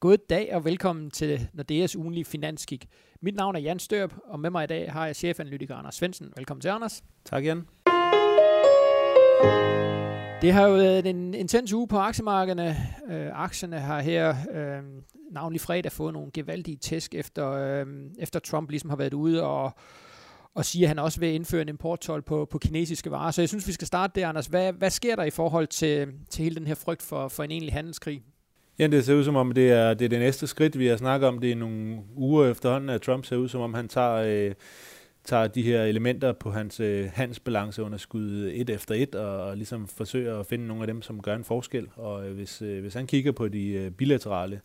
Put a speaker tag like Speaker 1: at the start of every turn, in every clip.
Speaker 1: God dag og velkommen til Nordeas ugenlige finanskik. Mit navn er Jan Størp, og med mig i dag har jeg chefanalytiker Anders Svendsen. Velkommen til, Anders.
Speaker 2: Tak, Jan.
Speaker 1: Det har jo været en intens uge på aktiemarkederne. Øh, aktierne har her øh, navnlig fredag fået nogle gevaldige tæsk, efter, øh, efter Trump ligesom har været ude og, og siger, at han også vil indføre en importtol på, på kinesiske varer. Så jeg synes, vi skal starte der, Anders. Hvad, hvad sker der i forhold til, til hele den her frygt for, for en egentlig handelskrig?
Speaker 2: Ja, det ser ud som om, det er det, er det næste skridt, vi har snakket om. Det i nogle uger efterhånden, at Trump ser ud som om, han tager, øh, tager de her elementer på hans øh, handelsbalanceunderskud et efter et, og, og ligesom forsøger at finde nogle af dem, som gør en forskel. Og øh, hvis, øh, hvis han kigger på de øh, bilaterale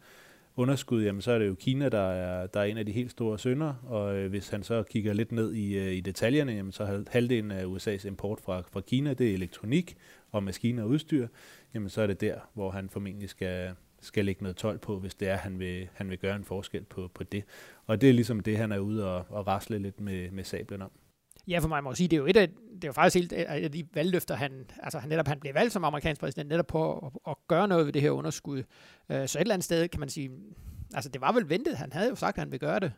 Speaker 2: underskud, jamen så er det jo Kina, der er, der er en af de helt store sønder, og øh, hvis han så kigger lidt ned i, øh, i detaljerne, jamen så er halvdelen af USA's import fra, fra Kina, det er elektronik og maskiner og udstyr, jamen så er det der, hvor han formentlig skal, skal lægge noget tolv på, hvis det er, han vil, han vil gøre en forskel på, på det. Og det er ligesom det, han er ude og, og rasle lidt med, med sablen om.
Speaker 1: Ja, for mig må sige, det er jo et af, det er jo faktisk helt af de valgløfter, han, altså han netop han blev valgt som amerikansk præsident, netop på at, at gøre noget ved det her underskud. Øh, så et eller andet sted kan man sige, altså det var vel ventet, han havde jo sagt, at han ville gøre det.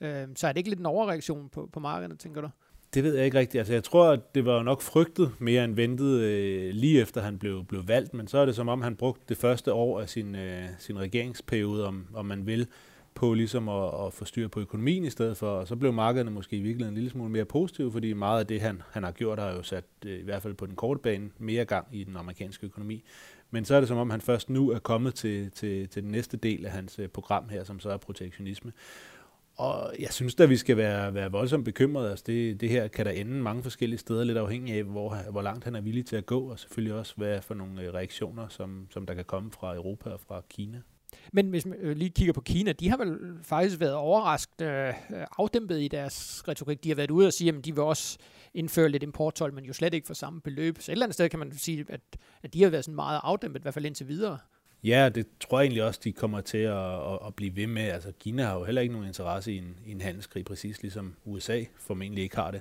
Speaker 1: Øh, så er det ikke lidt en overreaktion på, på markedet, tænker du?
Speaker 2: Det ved jeg ikke rigtigt. Altså, jeg tror, at det var nok frygtet mere end ventet øh, lige efter han blev, blev valgt, men så er det som om, han brugte det første år af sin, øh, sin regeringsperiode, om, om man vil, på ligesom at, at få styr på økonomien i stedet for, og så blev markederne måske i virkeligheden en lille smule mere positive, fordi meget af det, han, han har gjort, har jo sat, øh, i hvert fald på den korte bane, mere gang i den amerikanske økonomi. Men så er det som om, han først nu er kommet til, til, til den næste del af hans øh, program her, som så er protektionisme. Og jeg synes da, vi skal være, være voldsomt bekymrede. Altså det, det her kan der ende mange forskellige steder, lidt afhængig af, hvor, hvor langt han er villig til at gå, og selvfølgelig også, hvad for nogle øh, reaktioner, som, som der kan komme fra Europa og fra Kina.
Speaker 1: Men hvis man øh, lige kigger på Kina, de har vel faktisk været overrasket øh, afdæmpet i deres retorik. De har været ude og sige, at de vil også indføre lidt importtol, men jo slet ikke for samme beløb. Så et eller andet sted kan man sige, at, at de har været sådan meget afdæmpet, i hvert fald indtil videre.
Speaker 2: Ja, det tror jeg egentlig også, de kommer til at, at, at blive ved med. Altså, Kina har jo heller ikke nogen interesse i en, i en handelskrig, præcis ligesom USA formentlig ikke har det.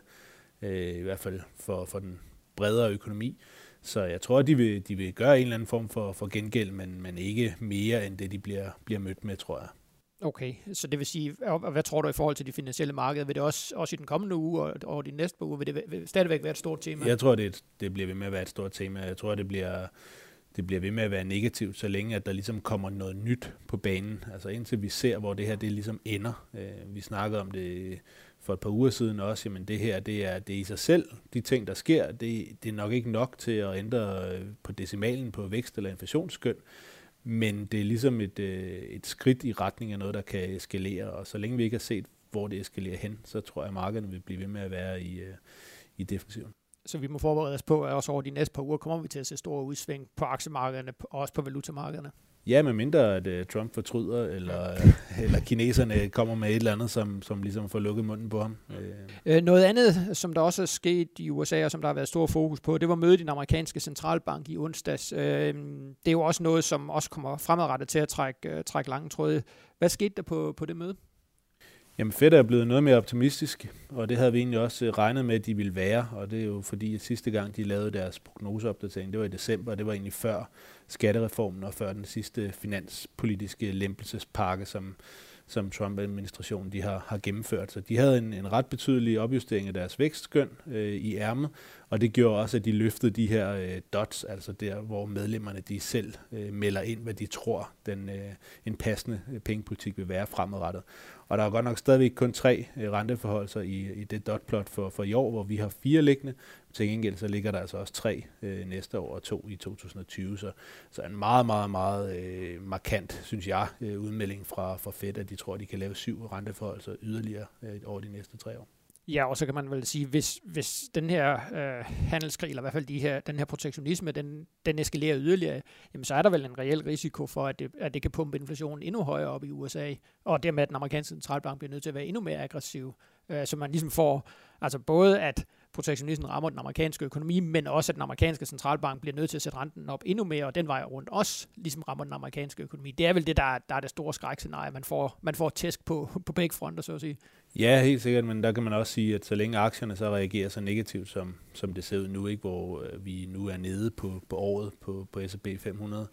Speaker 2: Øh, I hvert fald for, for den bredere økonomi. Så jeg tror, de vil, de vil gøre en eller anden form for, for gengæld, men, men ikke mere end det, de bliver, bliver mødt med, tror jeg.
Speaker 1: Okay, så det vil sige, hvad tror du i forhold til de finansielle markeder? Vil det også, også i den kommende uge og, og de næste uge, vil det vil stadigvæk være et stort tema?
Speaker 2: Jeg tror, det, det bliver ved med at være et stort tema. Jeg tror, det bliver, det bliver ved med at være negativt, så længe at der ligesom kommer noget nyt på banen. Altså indtil vi ser, hvor det her det ligesom ender. Øh, vi snakkede om det for et par uger siden også, jamen det her, det er, det er i sig selv, de ting, der sker, det, det er nok ikke nok til at ændre øh, på decimalen på vækst- eller inflationsskøn, men det er ligesom et, øh, et skridt i retning af noget, der kan eskalere, og så længe vi ikke har set, hvor det eskalerer hen, så tror jeg, at markederne vil blive ved med at være i, øh, i defensiven.
Speaker 1: Så vi må forberede os på, at også over de næste par uger kommer vi til at se store udsving på aktiemarkederne og også på valutamarkederne.
Speaker 2: Ja, med mindre at uh, Trump fortryder, eller, eller kineserne kommer med et eller andet, som, som ligesom får lukket munden på ham.
Speaker 1: Øh, noget andet, som der også er sket i USA, og som der har været stor fokus på, det var mødet i den amerikanske centralbank i onsdags. Øh, det er jo også noget, som også kommer fremadrettet til at trække, uh, trække lange tråde. Hvad skete der på, på det møde?
Speaker 2: Jamen Fed er blevet noget mere optimistisk, og det havde vi egentlig også øh, regnet med, at de ville være, og det er jo fordi, at sidste gang de lavede deres prognoseopdatering, det var i december, og det var egentlig før skattereformen og før den sidste finanspolitiske lempelsespakke, som, som Trump-administrationen de har, har gennemført. Så de havde en, en ret betydelig opjustering af deres vækstskøn øh, i ærmet, og det gjorde også, at de løftede de her øh, dots, altså der, hvor medlemmerne de selv øh, melder ind, hvad de tror, den øh, en passende øh, pengepolitik vil være fremadrettet. Og der er godt nok stadigvæk kun tre øh, renteforholdelser i, i det dotplot for, for i år, hvor vi har fire liggende. Til gengæld så ligger der altså også tre øh, næste år og to i 2020. Så, så en meget, meget, meget øh, markant, synes jeg, øh, udmelding fra, fra Fed, at de tror, at de kan lave syv renteforholdelser yderligere øh, over de næste tre år.
Speaker 1: Ja, og så kan man vel sige, hvis, hvis den her øh, handelskrig, eller i hvert fald de her, den her protektionisme, den, den eskalerer yderligere, jamen så er der vel en reel risiko for, at det, at det kan pumpe inflationen endnu højere op i USA, og dermed at den amerikanske centralbank bliver nødt til at være endnu mere aggressiv, øh, så man ligesom får, altså både at protektionismen rammer den amerikanske økonomi, men også at den amerikanske centralbank bliver nødt til at sætte renten op endnu mere, og den vej rundt også ligesom rammer den amerikanske økonomi. Det er vel det, der, der er det store skrækscenarie. Man får, man får tæsk på, på begge fronter, så at sige.
Speaker 2: Ja, helt sikkert, men der kan man også sige, at så længe aktierne så reagerer så negativt, som, som det ser ud nu, ikke, hvor øh, vi nu er nede på, på året på, på S&P 500,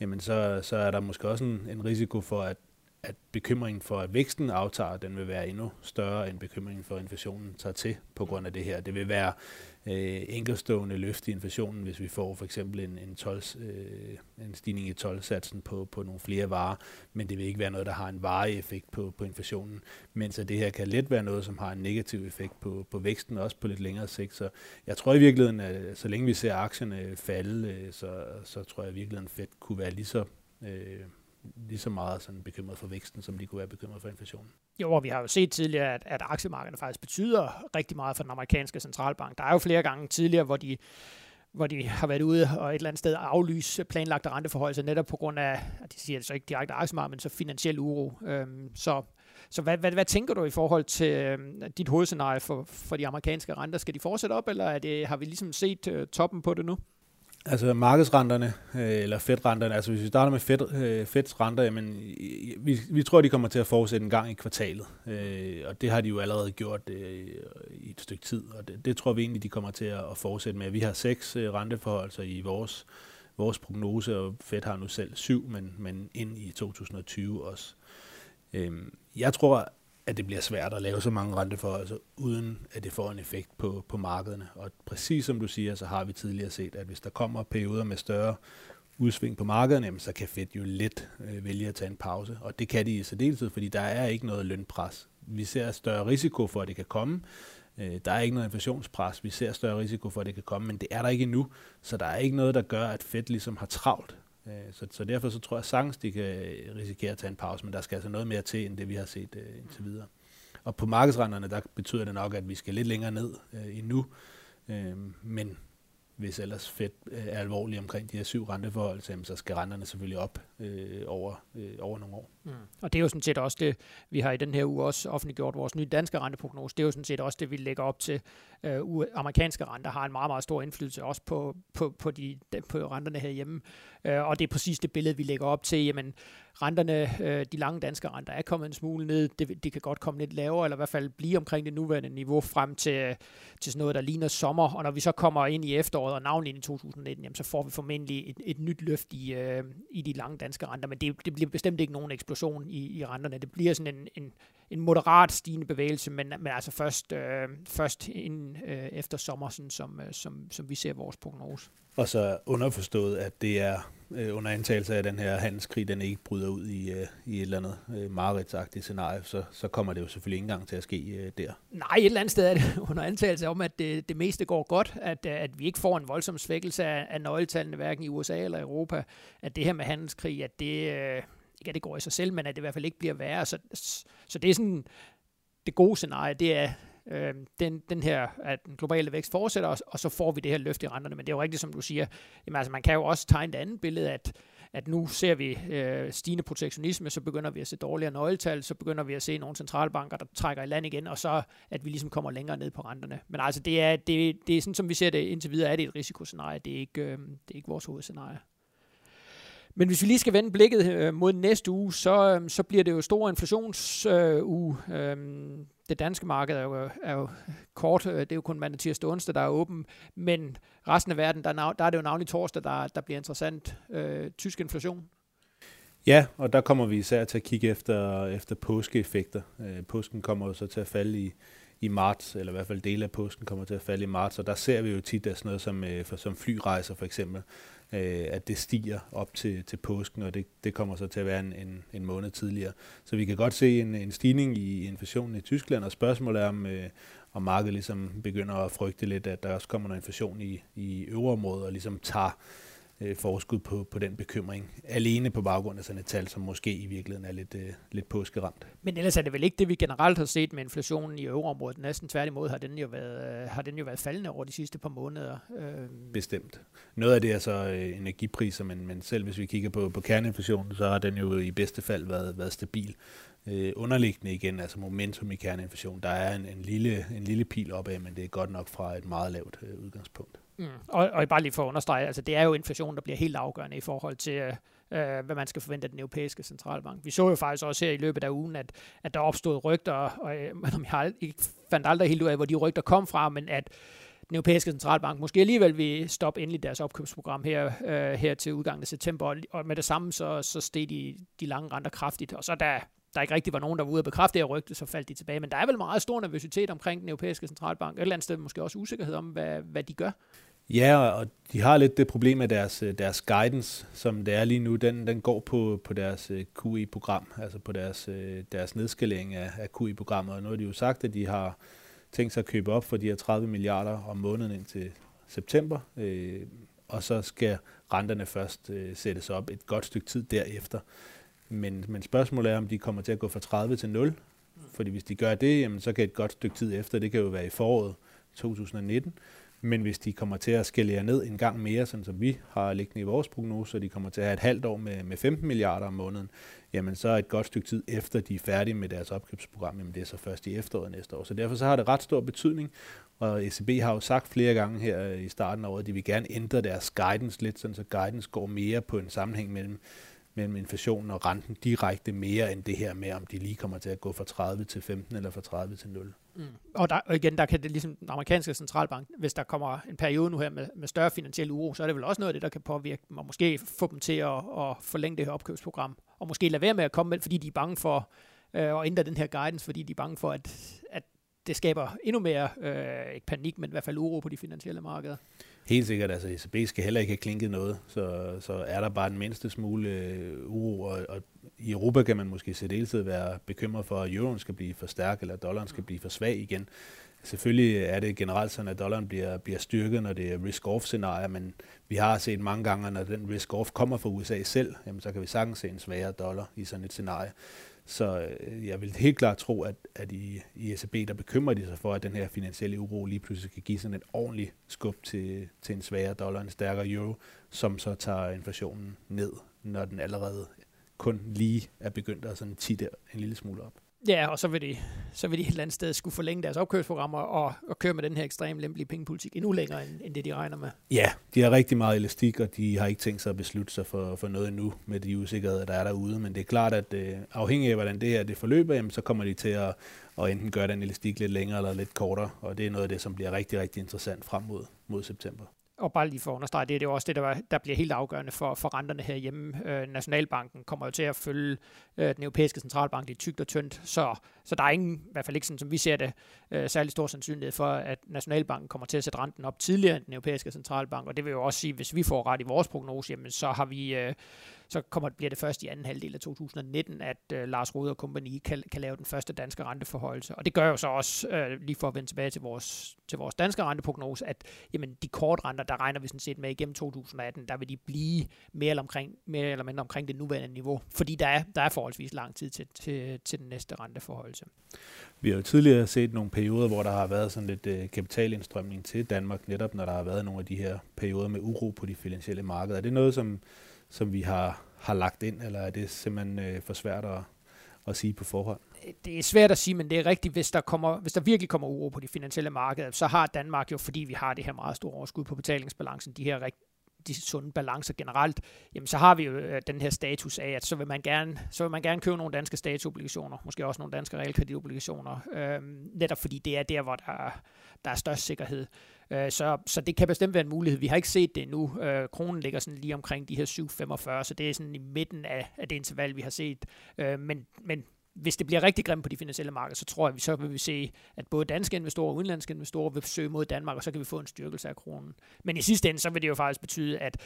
Speaker 2: jamen så, så er der måske også en, en risiko for, at, at bekymringen for, at væksten aftager, den vil være endnu større end bekymringen for, at inflationen tager til på grund af det her. Det vil være øh, enkelstående løft i inflationen, hvis vi får for eksempel en, en, 12, øh, en stigning i tolvsatsen på, på nogle flere varer, men det vil ikke være noget, der har en varig effekt på, på inflationen, mens at det her kan let være noget, som har en negativ effekt på, på væksten, også på lidt længere sigt. Så jeg tror i virkeligheden, at så længe vi ser aktierne falde, øh, så, så tror jeg i virkeligheden, at Fed kunne være lige så øh, lige så meget sådan bekymret for væksten, som de kunne være bekymret for inflationen.
Speaker 1: Jo, og vi har jo set tidligere, at, at aktiemarkedet faktisk betyder rigtig meget for den amerikanske centralbank. Der er jo flere gange tidligere, hvor de hvor de har været ude og et eller andet sted aflyse planlagte renteforhold, netop på grund af, at de siger det så ikke direkte aktiemarked, men så finansiel uro. Øhm, så så hvad, hvad, hvad tænker du i forhold til øhm, dit hovedscenarie for, for de amerikanske renter? Skal de fortsætte op, eller er det, har vi ligesom set øh, toppen på det nu?
Speaker 2: Altså markedsrenterne, øh, eller fedtrenterne, altså hvis vi starter med Fed, øh, Feds renter, jamen, vi, vi tror, de kommer til at fortsætte en gang i kvartalet, øh, og det har de jo allerede gjort øh, i et stykke tid, og det, det tror vi egentlig, de kommer til at, at fortsætte med. Vi har seks øh, renteforhold i vores, vores prognose, og Fed har nu selv syv, men, men ind i 2020 også. Øh, jeg tror, at det bliver svært at lave så mange renteforholdelser, altså, uden at det får en effekt på, på markederne. Og præcis som du siger, så har vi tidligere set, at hvis der kommer perioder med større udsving på markederne, jamen, så kan Fed jo let øh, vælge at tage en pause. Og det kan de i særdeleshed, fordi der er ikke noget lønpres. Vi ser større risiko for, at det kan komme. Øh, der er ikke noget inflationspres. Vi ser større risiko for, at det kan komme, men det er der ikke endnu. Så der er ikke noget, der gør, at Fed ligesom har travlt Øh, så, så derfor så tror jeg sagtens, de kan øh, risikere at tage en pause, men der skal altså noget mere til, end det vi har set øh, indtil videre. Og på markedsrenterne, der betyder det nok, at vi skal lidt længere ned øh, endnu, øh, men hvis ellers Fed øh, er alvorlig omkring de her syv renteforhold, så skal renterne selvfølgelig op øh, over, øh, over nogle år.
Speaker 1: Mm. Og det er jo sådan set også det, vi har i den her uge også offentliggjort vores nye danske renteprognose. Det er jo sådan set også det, vi lægger op til. Øh, amerikanske renter har en meget, meget stor indflydelse også på, på, på, de, på renterne herhjemme. Øh, og det er præcis det billede, vi lægger op til. Jamen, renterne, øh, de lange danske renter er kommet en smule ned. Det, de kan godt komme lidt lavere, eller i hvert fald blive omkring det nuværende niveau frem til, øh, til sådan noget, der ligner sommer. Og når vi så kommer ind i efteråret, og navnlig i 2019, jamen, så får vi formentlig et, et nyt løft i, øh, i de lange danske renter. Men det, det bliver bestemt ikke nogen eksplosion i, i renterne. Det bliver sådan en, en, en moderat stigende bevægelse, men, men altså først, øh, først ind, øh, efter sommer, sådan som, øh, som, som vi ser vores prognose.
Speaker 2: Og så underforstået, at det er øh, under antagelse af, at den her handelskrig, den ikke bryder ud i, øh, i et eller andet øh, mareridtsagtigt scenarie, så, så kommer det jo selvfølgelig ikke engang til at ske øh, der.
Speaker 1: Nej, et eller andet sted er det under antagelse om, at det, det meste går godt, at, at vi ikke får en voldsom svækkelse af, af nøgletallene, hverken i USA eller Europa, at det her med handelskrig, at det, øh, ikke at det går i sig selv, men at det i hvert fald ikke bliver værre. Så, så det er sådan, det gode scenarie, det er, øh, den, den her, at den globale vækst fortsætter, og, og så får vi det her løft i renterne. Men det er jo rigtigt, som du siger, jamen, altså, man kan jo også tegne et andet billede, at, at nu ser vi øh, stigende protektionisme, så begynder vi at se dårligere nøgletal, så begynder vi at se nogle centralbanker, der trækker i land igen, og så at vi ligesom kommer længere ned på renterne. Men altså, det er, det, det er sådan, som vi ser det indtil videre, er det et risikoscenarie, det er ikke, øh, det er ikke vores hovedscenarie. Men hvis vi lige skal vende blikket øh, mod næste uge, så, øh, så bliver det jo stor inflationsuge. Øh, det danske marked er jo, er jo kort, øh, det er jo kun mandag, tirsdag og onsdag, der er åben, men resten af verden, der, der er det jo navnlig torsdag, der, der bliver interessant. Øh, tysk inflation.
Speaker 2: Ja, og der kommer vi især til at kigge efter, efter påskeeffekter. Øh, påsken kommer jo så til at falde i, i marts, eller i hvert fald dele af påsken kommer til at falde i marts, og der ser vi jo tit, at sådan noget som, øh, for, som flyrejser for eksempel, øh, at det stiger op til, til påsken, og det, det kommer så til at være en, en, en måned tidligere. Så vi kan godt se en, en stigning i inflationen i Tyskland, og spørgsmålet er, om, øh, om markedet ligesom begynder at frygte lidt, at der også kommer noget inflation i, i øvre områder, og ligesom tager øh, forskud på, på den bekymring, alene på baggrund af sådan et tal, som måske i virkeligheden er lidt, øh, lidt påskeramt.
Speaker 1: Men ellers er det vel ikke det, vi generelt har set med inflationen i euroområdet. Næsten tværtimod har den jo været, øh, har den jo været faldende over de sidste par måneder.
Speaker 2: Øh. Bestemt. Noget af det er så øh, energipriser, men, men selv hvis vi kigger på, på kerneinflationen, så har den jo i bedste fald været, været stabil. Øh, underliggende igen, altså momentum i kerneinflation, der er en, en, lille, en lille pil opad, men det er godt nok fra et meget lavt øh, udgangspunkt.
Speaker 1: Mm. Og, og bare lige for at understrege, altså det er jo inflation, der bliver helt afgørende i forhold til, øh, øh, hvad man skal forvente af den europæiske centralbank. Vi så jo faktisk også her i løbet af ugen, at, at der opstod rygter, og øh, jeg har ikke, fandt aldrig helt ud af, hvor de rygter kom fra, men at den europæiske centralbank måske alligevel vil stoppe endelig deres opkøbsprogram her, øh, her til udgangen af september, og med det samme så, så steg de, de lange renter kraftigt, og så da der ikke rigtig var nogen, der var ude at bekræfte det her rygte, så faldt de tilbage. Men der er vel meget stor nervøsitet omkring den europæiske centralbank. Et eller andet sted måske også usikkerhed om, hvad, hvad de gør.
Speaker 2: Ja, og de har lidt det problem med deres, øh, deres guidance, som det er lige nu. Den, den går på, på deres øh, QE-program, altså på deres, øh, deres nedskalering af, af QE-programmet. Og nu har de jo sagt, at de har tænkt sig at købe op for de her 30 milliarder om måneden indtil september, øh, og så skal renterne først øh, sættes op et godt stykke tid derefter. Men, men spørgsmålet er, om de kommer til at gå fra 30 til 0. Fordi hvis de gør det, jamen, så kan et godt stykke tid efter, det kan jo være i foråret 2019, men hvis de kommer til at skalere ned en gang mere, sådan som vi har liggende i vores prognose, og de kommer til at have et halvt år med, med 15 milliarder om måneden, jamen så er et godt stykke tid efter, de er færdige med deres opkøbsprogram, jamen det er så først i efteråret næste år. Så derfor så har det ret stor betydning, og ECB har jo sagt flere gange her i starten af året, at de vil gerne ændre deres guidance lidt, sådan så guidance går mere på en sammenhæng mellem mellem inflationen og renten direkte mere end det her med, om de lige kommer til at gå fra 30 til 15 eller fra 30 til 0. Mm.
Speaker 1: Og, der, og igen, der kan det ligesom den amerikanske centralbank, hvis der kommer en periode nu her med, med større finansiel uro, så er det vel også noget af det, der kan påvirke dem, og måske få dem til at, at forlænge det her opkøbsprogram, og måske lade være med at komme med, fordi de er bange for øh, at ændre den her guidance, fordi de er bange for, at, at det skaber endnu mere, øh, ikke panik, men i hvert fald uro på de finansielle markeder.
Speaker 2: Helt sikkert, altså ECB skal heller ikke have klinket noget, så, så er der bare den mindste smule øh, uro, og, og i Europa kan man måske se deltid være bekymret for, at euroen skal blive for stærk, eller dollaren skal blive for svag igen. Selvfølgelig er det generelt sådan, at dollaren bliver, bliver styrket, når det er risk-off-scenarier, men vi har set mange gange, når den risk-off kommer fra USA selv, jamen, så kan vi sagtens se en svagere dollar i sådan et scenarie. Så øh, jeg vil helt klart tro, at, at i, i ECB, der bekymrer de sig for, at den her finansielle uro lige pludselig kan give sådan et ordentligt skub til, til en svagere dollar, en stærkere euro, som så tager inflationen ned, når den allerede kun lige er begyndt at sådan titte en lille smule op.
Speaker 1: Ja, og så vil, de, så vil de et eller andet sted skulle forlænge deres opkøbsprogrammer og, og køre med den her ekstremt lempelige pengepolitik endnu længere, end, end det de regner med.
Speaker 2: Ja, de har rigtig meget elastik, og de har ikke tænkt sig at beslutte sig for, for noget endnu med de usikkerheder, der er derude. Men det er klart, at øh, afhængig af, hvordan det her det forløber, jamen, så kommer de til at, at enten gøre den elastik lidt længere eller lidt kortere. Og det er noget af det, som bliver rigtig, rigtig interessant frem mod, mod september
Speaker 1: og bare lige for at understrege det, det er jo også det, der, der bliver helt afgørende for, for renterne herhjemme. Øh, Nationalbanken kommer jo til at følge øh, den europæiske centralbank. Lidt tykt og tyndt, så, så der er ingen, i hvert fald ikke sådan, som vi ser det, øh, særlig stor sandsynlighed for, at Nationalbanken kommer til at sætte renten op tidligere end den europæiske centralbank, og det vil jo også sige, hvis vi får ret i vores prognose, jamen, så har vi øh, så kommer, bliver det først i anden halvdel af 2019, at øh, Lars Rode og kompagni kan, kan lave den første danske renteforholdelse. Og det gør jo så også, øh, lige for at vende tilbage til vores, til vores danske renteprognose, at jamen, de kortrenter, der regner vi sådan set med igennem 2018, der vil de blive mere eller, omkring, mere eller mindre omkring det nuværende niveau, fordi der er, der er forholdsvis lang tid til, til, til den næste renteforholdelse.
Speaker 2: Vi har jo tidligere set nogle perioder, hvor der har været sådan lidt øh, kapitalindstrømning til Danmark, netop når der har været nogle af de her perioder med uro på de finansielle markeder. Er det noget, som, som vi har, har lagt ind, eller er det simpelthen øh, for svært at, at sige på forhånd?
Speaker 1: Det er svært at sige, men det er rigtigt, hvis der, kommer, hvis der virkelig kommer uro på de finansielle markeder, så har Danmark jo, fordi vi har det her meget store overskud på betalingsbalancen, de her rigt, de sunde balancer generelt, jamen så har vi jo øh, den her status af, at så vil man gerne, så vil man gerne købe nogle danske statsobligationer, måske også nogle danske realkreditobligationer, øh, netop fordi det er der, hvor der, der er størst sikkerhed. Øh, så, så det kan bestemt være en mulighed. Vi har ikke set det endnu. Øh, kronen ligger sådan lige omkring de her 7,45, så det er sådan i midten af, af det interval, vi har set. Øh, men, men hvis det bliver rigtig grimt på de finansielle markeder, så tror jeg, vi så vil vi se, at både danske investorer og udenlandske investorer vil søge mod Danmark, og så kan vi få en styrkelse af kronen. Men i sidste ende, så vil det jo faktisk betyde, at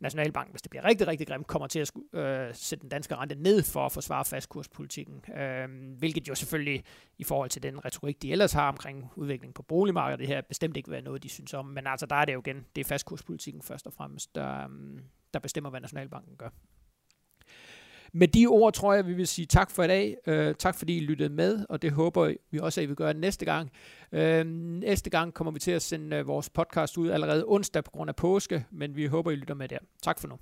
Speaker 1: Nationalbanken, hvis det bliver rigtig, rigtig grimt, kommer til at øh, sætte den danske rente ned for at forsvare fastkurspolitikken. Øh, hvilket jo selvfølgelig i forhold til den retorik, de ellers har omkring udviklingen på boligmarkedet, det her bestemt ikke vil være noget, de synes om. Men altså, der er det jo igen, det er fastkurspolitikken først og fremmest, der, øh, der bestemmer, hvad Nationalbanken gør. Med de ord tror jeg, vi vil sige tak for i dag. Øh, tak fordi I lyttede med, og det håber vi også, at I vil gøre næste gang. Øh, næste gang kommer vi til at sende øh, vores podcast ud allerede onsdag på grund af påske, men vi håber, I lytter med der. Tak for nu.